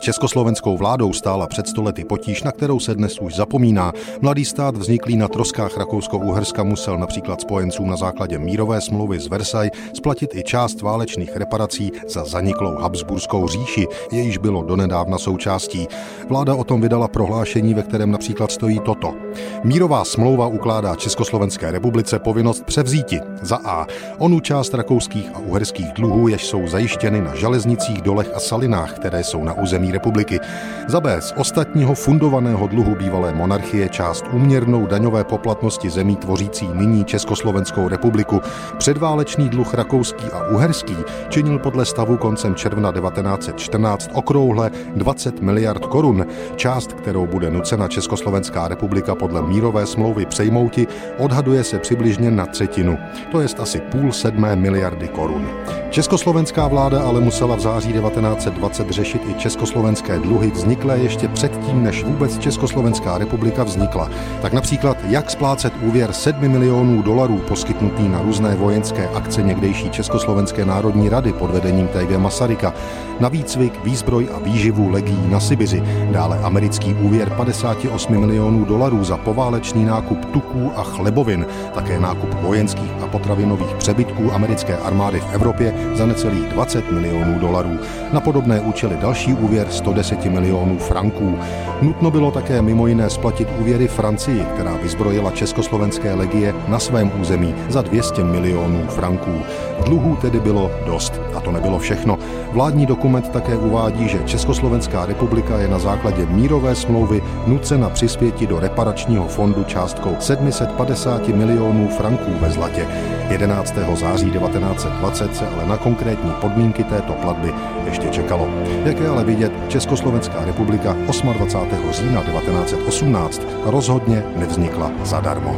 československou vládou stála před stolety potíž, na kterou se dnes už zapomíná. Mladý stát vzniklý na troskách Rakousko-Uherska musel například spojencům na základě mírové smlouvy z Versailles splatit i část válečných reparací za zaniklou Habsburskou říši, jejíž bylo donedávna součástí. Vláda o tom vydala prohlášení, ve kterém například stojí toto. Mírová smlouva ukládá Československé republice povinnost převzíti za A. Onu část rakouských a uherských dluhů, jež jsou zajištěny na železnicích, dolech a salinách, které jsou na území republiky. Za B. Z ostatního fundovaného dluhu bývalé monarchie část úměrnou daňové poplatnosti zemí tvořící nyní Československou republiku. Předválečný dluh rakouský a uherský činil podle stavu koncem června 1914 okrouhle 20 miliard korun. Část, kterou bude nucena Československá republika podle mírové smlouvy přejmouti, odhaduje se přibližně na třetinu, to jest asi půl sedmé miliardy korun. Československá vláda ale musela v září 1920 řešit i československé dluhy vzniklé ještě předtím, než vůbec Československá republika vznikla. Tak například, jak splácet úvěr 7 milionů dolarů poskytnutý na různé vojenské akce někdejší Československé národní rady pod vedením TG Masaryka, na výcvik, výzbroj a výživu legií na Sibiři, dále americký úvěr 58 milionů dolarů za poválečný nákup tuků a chlebovin, také nákup vojenských a potravinových přebytků americké armády v Evropě za necelých 20 milionů dolarů. Na podobné účely další úvěr 110 milionů franků. Nutno bylo také mimo jiné splatit úvěry Francii, která vyzbrojila československé legie na svém území za 200 milionů franků. Dluhů tedy bylo dost. A to nebylo všechno. Vládní dokument také uvádí, že Československá republika je na základě mírové smlouvy nucena přispěti do reparačního fondu částkou 750 milionů franků ve zlatě. 11. září 1920 se ale na konkrétní podmínky této platby ještě čekalo. Jak je ale vidět, Československá republika 28. října 1918 rozhodně nevznikla zadarmo.